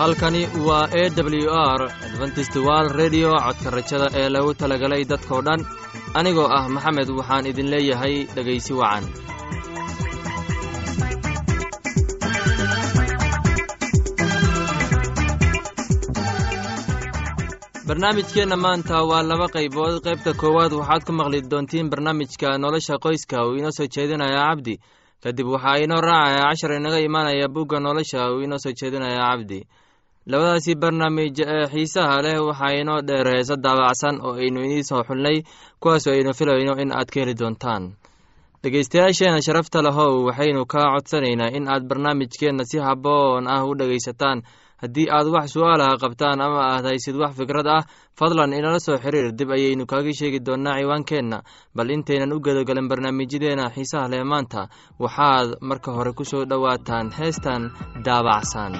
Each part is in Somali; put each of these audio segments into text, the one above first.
halkani waa e w r adventist wal redio codka rajada ee lagu talagalay dadkoo dhan. Anigoo ah maxamed waxaan idin leeyahay dhegaysi wacan. Barnaamijkeenna maanta waa laba qaybood. Qaybta koowaad waxaad ku maqli doontiin barnaamijka nolosha qoyska uu inoo soo jeedinaya cabdi. Kadib waxaa inoo raacaya cashar inaga imaanaya bugga nolosha uu inoo soo jeedinaya cabdi labadaasi barnaamij ee xiisaha leh waxaa inoo dheer heese daabacsan oo aynu inii soo xulnay kuwaasoo aynu filayno in aad ka heli doontaan. Dhegeystayaasheenna sharafta lahow waxaynu kaa codsanaynaa in aad barnaamijkeenna si haboon ah u dhegaysataan. Haddii aad wax su'aalaha qabtaan ama aad haysid wax fikrad ah fadlan inala soo xiriir dib ayaynu kaaga sheegi doonnaa ciwaankeenna. Bal intaynan u gedogalin barnaamijyadeena xiisaha leh maanta waxaad marka hore ku soo dhowaataan heestan daabacsan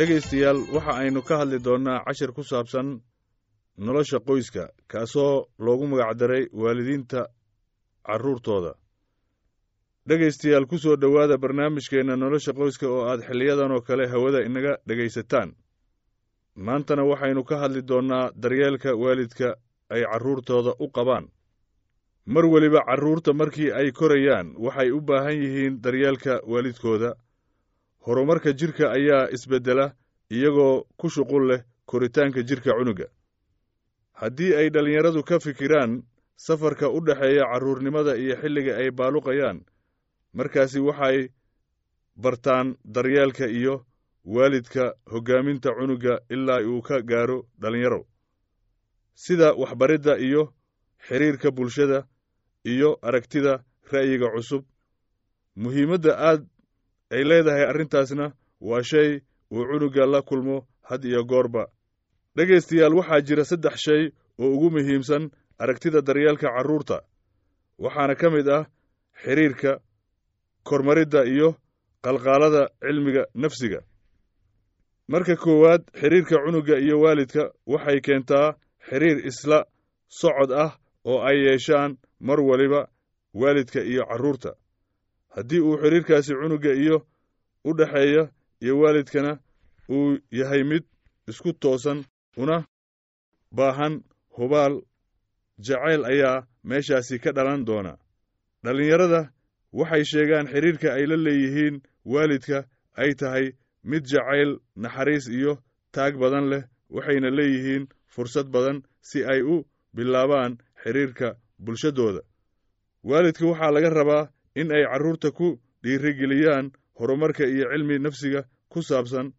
dhegaystayaal waxa aynu ka hadli doonnaa cashir ku saabsan nolosha qoyska kaasoo loogu magacdaray waalidiinta carruurtooda dhegaystayaal ku soo dhowaada barnaamijkeenna nolosha qoyska oo aad xiliyadan oo kale hawada inaga dhegaysataan. Maantana waxaynu ka hadli doonnaa daryeelka waalidka ay carruurtooda u qabaan. Mar weliba carruurta markii ay korayaan waxay u baahan yihiin daryeelka waalidkooda horumarka jidhka ayaa isbeddela iyagoo ku shuqul leh koritaanka jidhka cunuga. Haddii ay dhallinyaradu ka fikiraan safarka u dhexeeya carruurnimada iyo xilliga ay baaluqayaan markaasi waxay bartaan daryeelka iyo waalidka hoggaaminta cunuga ilaa uu ka gaaro dhallinyaro. Sida waxbaridda iyo xidhiirka bulshada iyo aragtida ra'yiga cusub muhiimadda aad ay leedahay arrintaasna waa shay uu cunuga la kulmo had iyo goorba. Dhegaystayaal waxaa jira saddex shay oo ugu muhiimsan aragtida daryeelka carruurta. Waxaana ka mid ah xidhiirka kormaridda iyo qalqaalada cilmiga nafsiga. Marka koowaad xidhiirka cunuga iyo waalidka waxay keentaa xidhiir isla socod ah oo ay yeeshaan mar waliba waalidka iyo carruurta haddii uu xidhiirkaasi cunuga iyo u dhexeeya iyo waalidkana uu yahay mid isku toosan una baahan hubaal jacayl ayaa meeshaasi ka dhalan doona. Dhallinyarada waxay sheegaan xidhiirka ay la leeyihiin waalidka ay tahay mid jacayl naxariis iyo taag badan leh waxayna leeyihiin fursad badan si ay u bilaabaan xidhiirka bulshadooda. Waalidka waxaa laga rabaa in ay carruurta ku dhiirigeliyaan horumarka iyo cilmi nafsiga ku saabsan.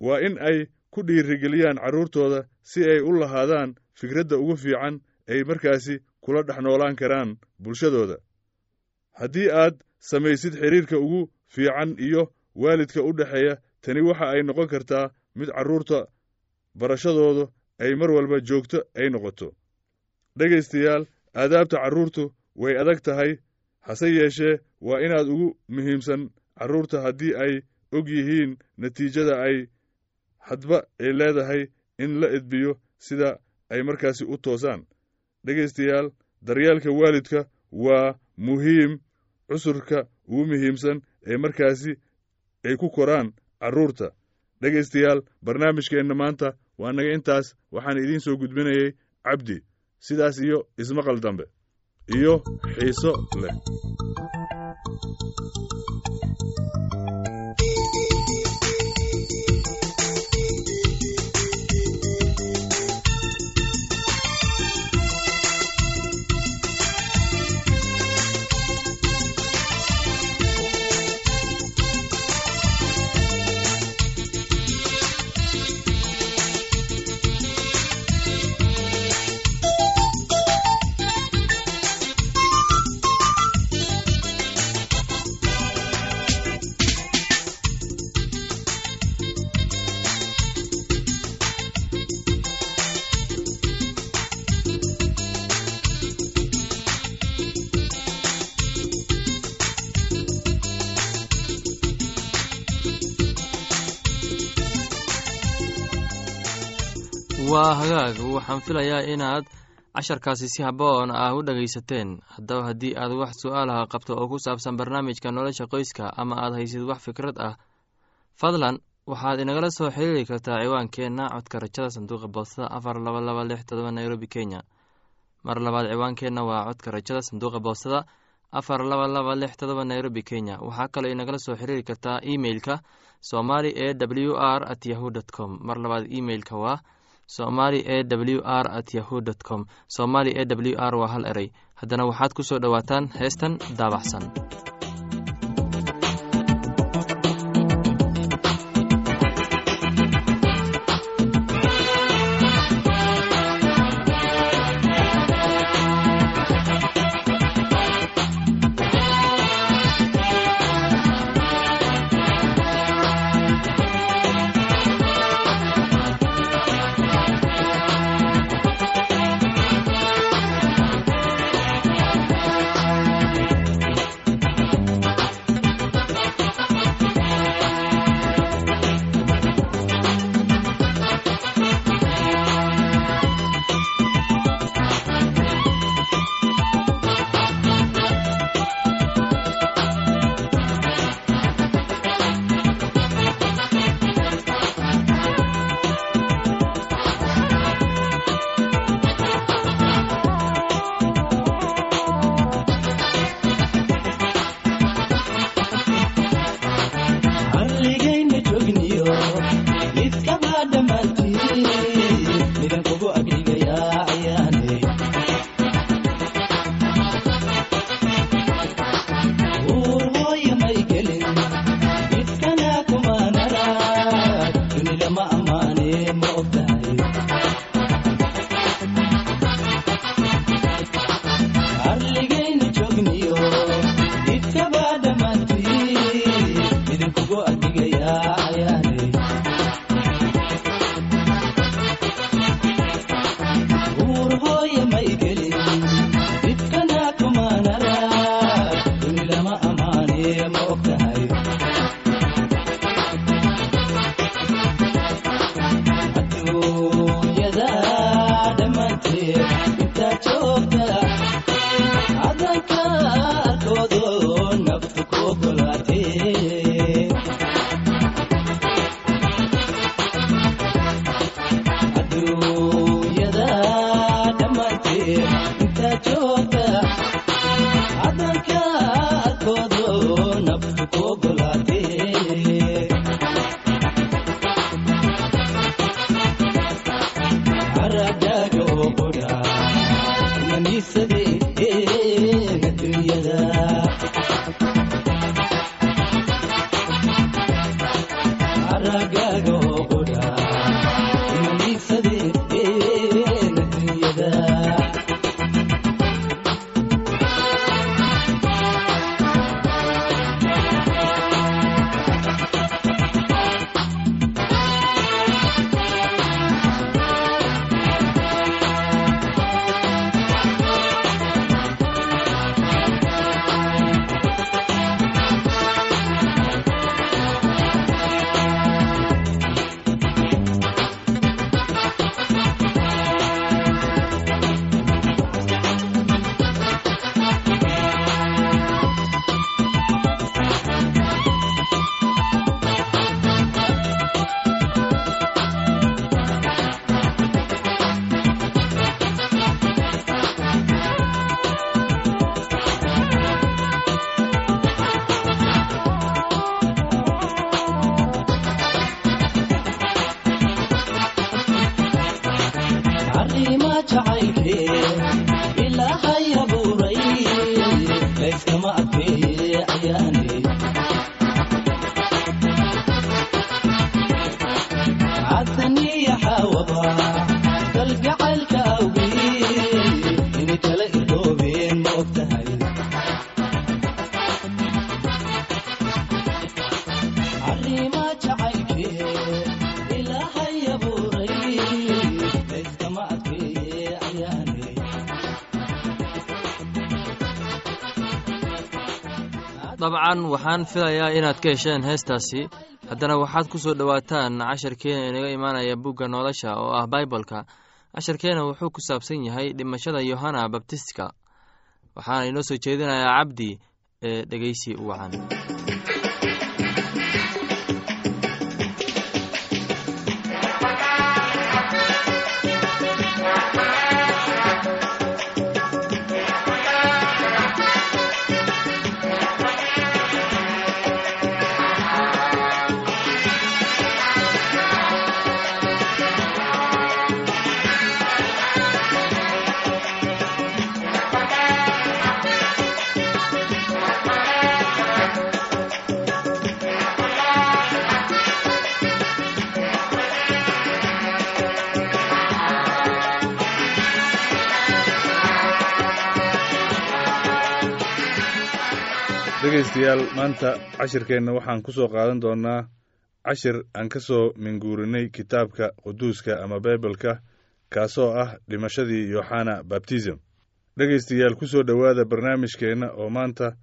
Waa in ay ku dhiirigeliyaan carruurtooda si ay u lahaadaan fikradda ugu fiican ay markaasi kula dhex noolaan karaan bulshadooda. Haddii aad samaysid xidhiirka ugu fiican iyo waalidka u dhexeeya tani waxa ay noqon kartaa mid carruurta barashadooda ay mar walba joogto ay noqoto. Dhegaystayaal aadaabta carruurtu way adag tahay hase yeeshee waa inaad ugu muhiimsan carruurta haddii ay og yihiin natiijada ay hadba ay leedahay in la edbiyo sida ay markaasi u toosaan. Dhegaystayaal daryeelka waalidka waa muhiim cusurka ugu muhiimsan ee markaasi ay ku koraan carruurta. Dhegaystayaal barnaamijkeenna maanta waa naga intaas waxaan idiin soo gudbinayay cabdi sidaas iyo ismaqal dambe iyo xiiso leh waa hagaag. Waxaan filayaa inaad casharkaasi si haboon ah u dhegaysateen haddaba haddii aad wax su'aalaha qabto oo ku saabsan barnaamijka nolosha qoyska ama aad haysid wax fikrad ah fadlan waxaad inagala soo xiriiri kartaa ciwaankeenna codka rajada sanduuqa boostada afar laba laba lix todoba nairobi kenya. Mar labaad ciwaankeenna waa codka rajada sanduuqa boostada afar laba laba lix todoba nairobi kenya. Waxaa kaloo inagala soo xiriiri kartaa emeilka somali e w r at yahu dt com. Mar labaad emeilka waa somali e w r at yahu dt com. Somali e w r waa hal erey haddana waxaad ku soo dhowaataan heestan daabacsan maniisade dabcan waxaan filayaa inaad ka hesheen heestaasi. Haddana waxaad ku soo dhowaataan casharkeena inaga imaanaya bugga nolosha oo ah baibolka casharkeena wuxuu ku saabsan yahay dhimashada yohana babtistka waxaana inoo soo jeedinayaa cabdi ee dhegeysi wacan dhegaystayaal maanta cashirkeenna waxaan ku soo qaadan doonnaa cashir aan ka soo minguurinay kitaabka quduuska ama baibalka kaasoo ah dhimashadii yooxana babtism dhegaystayaal ku soo dhowaada barnaamijkeenna oo maanta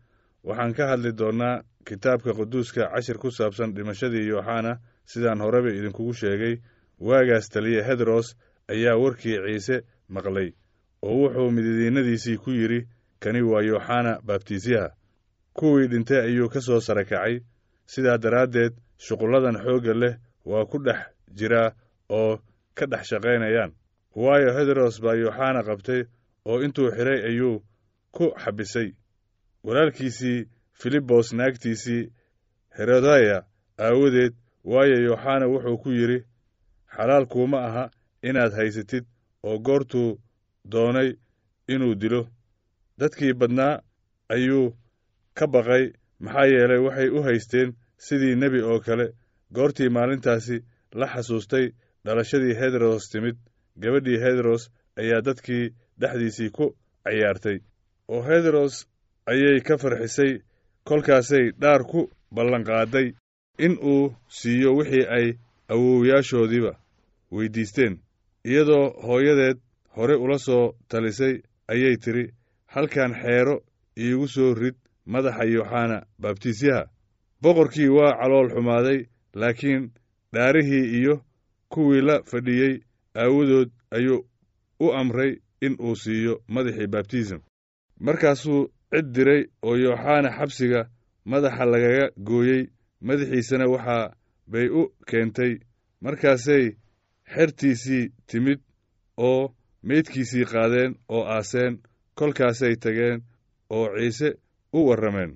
waxaan ka hadli doonnaa kitaabka quduuska cashir ku saabsan dhimashadii yooxana sidaan horeba idinkugu sheegay waagaas taliye hedros ayaa warkii ciise maqlay oo wuxuu mididiinnadiisii ku yidhi kani waa yooxana baabtiisyaha kuwii dhintay ayuu ka soo sara kacay sidaa daraaddeed shuqulladan xoogga leh waa ku dhex jiraa oo ka dhex shaqaynayaan. Waayo hedros baa yooxana qabtay oo intuu xidhay ayuu ku xabisay. Walaalkiisii filibos naagtiisii herodaya aawadeed waayo yooxana wuxuu ku yidhi xalaal kuuma aha inaad haysatid oo goortuu doonay inuu dilo. Dadkii badnaa ayuu ka baqay maxaa yeelay waxay u haysteen sidii nebi oo kale. Goortii maalintaasi la xasuustay dhalashadii hedros timid gabadhii hedros ayaa dadkii dhexdiisii ku cayaartay. Oo hedros ayay ka farxisay kolkaasay dhaar ku ballanqaaday in uu siiyo wixii ay awowyaashoodiiba weyddiisteen iyadoo hooyadeed hore ula soo talisay ayay tidhi halkan xeero iigu soo rid madaxa yooxana baabtiisyaha boqorkii waa calool xumaaday laakiin dhaarihii iyo kuwii la fadhiyey aawadood ayuu u amray in uu siiyo madaxii baabtism markaasuu cid diray oo yooxana xabsiga madaxa lagaga gooyey madaxiisana waxaa bay u keentay markaasay xertiisii timid oo meydkiisii qaadeen oo aaseen kolkaasay tageen oo ciise u warrameen.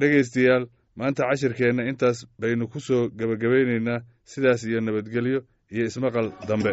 Dhegaystayaal maanta cashirkeenna intaas baynu ku soo gebagabaynaynaa sidaas iyo nabadgelyo iyo ismaqal dambe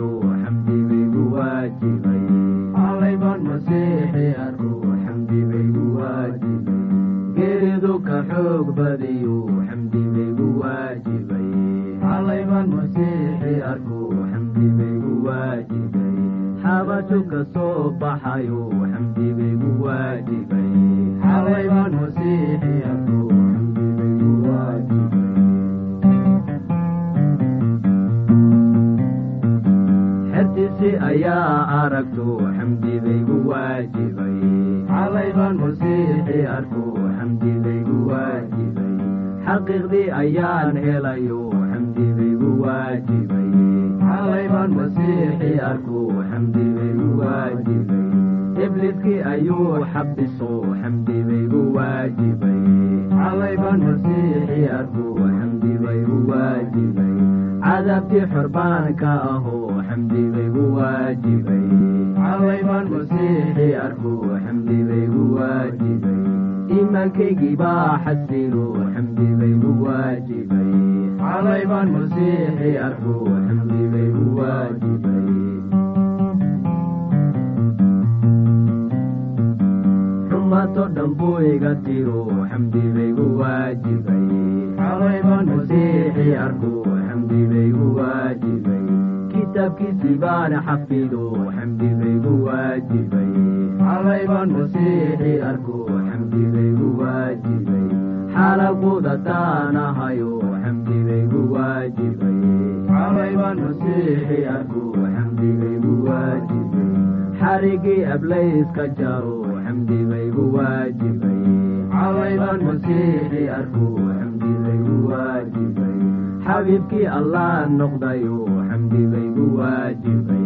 xoog badiyo xamdi baygu waajibay xalay baan masiixi arku xamdi baygu waajibay xabashu ka soo baxayo xamdi baygu waajibay xalay baan masiixi arku xamdi baygu waajibay xertiisi ayaa aragto xamdi baygu waajibay xalay baan masiixi arku xamdi baygu waajibay xaqiiqdii ayaan helayo xamdi baygu waajibay xalay baan masiixi arku xamdi baygu waajibay ibliskii ayuu xabiso xamdi baygu waajibay xalay baan masiixi arku xamdi baygu waajibay cadaabtii xorbaanka aho xamdi baygu waajibay xalay baan masiixi arku xamdi baygu waajibay iimaankaygii baa xasilo xamdi baygu waajibay xalay baan masiixi arku xamdi baygu waajibay xumato dhan buu iga tiro xamdi baygu waajibay xalay baan masiixi arku xamdi baygu waajibay kitaabkiisii baan xafido xamdi baygu waajibay xalay baan masiixi arku xamdi baygu waajibay xalaquda taanahayo xamdi baygu waajibay xalay baan masiixi arku xamdi baygu waajibay xarigii ablayska jaro xamdi baygu waajibay xalay baan masiixi arku xamdi baygu waajibay xabiibkii allah noqdayo xamdi baygu waajibay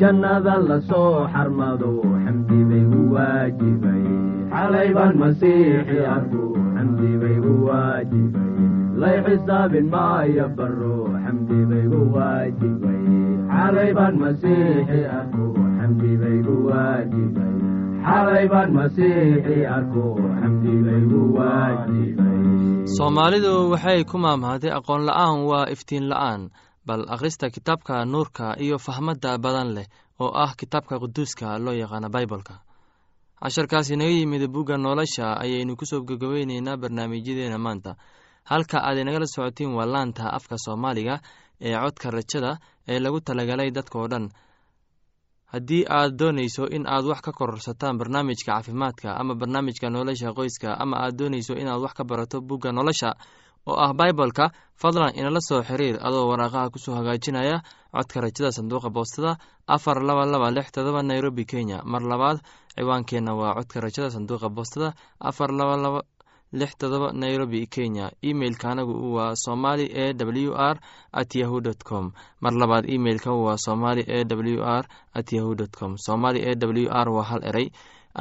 jannada la soo xarmado xamdi baygu waajibay. Xalay baan masiixi arku xamdi baygu waajibay. Lay xisaabin maayo baro xamdi baygu waajibay. Xalay baan masiixi arku xamdi baygu waajibay waajibay. Soomaalidu waxay ku maamahday aqoon la'aan waa iftiin la'aan bal akhrista kitaabka nuurka iyo fahmadda badan leh oo ah kitaabka quduuska loo yaqaana baibolka casharkaasi naga yimid bugga nolosha ayaynu ku soo gogobeyneynaa barnaamijyadeena maanta. Halka aad inagala socotiin waa laanta afka soomaaliga ee codka rajada ee lagu talagalay dadkao dhan. Haddii aad doonayso in aad wax ka kororsataan barnaamijka caafimaadka ama barnaamijka nolosha qoyska ama aad doonayso inaad wax ka barato bugga nolosha oo ah baibolka fadlan inala soo xiriir adoo waraaqaha ku soo hagaajinaya codka rajada sanduuqa boostada afar laba laba lix todoba nairobi kenya. Mar labaad ciwaankeenna waa codka rajada sanduuqa boostada afar laba laba lix todoba nairobi kenya. Emeilka anagu waa somali e w r at yahu dt com. Mar labaad emeilka waa somali e w r at yahu dt com. Somali e w r waa hal erey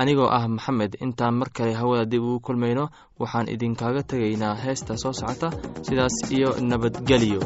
anigoo ah maxamed intaan mar kale hawada dib ugu kulmayno waxaan idinkaaga tegaynaa heesta soo socota sidaas iyo nabadgelyo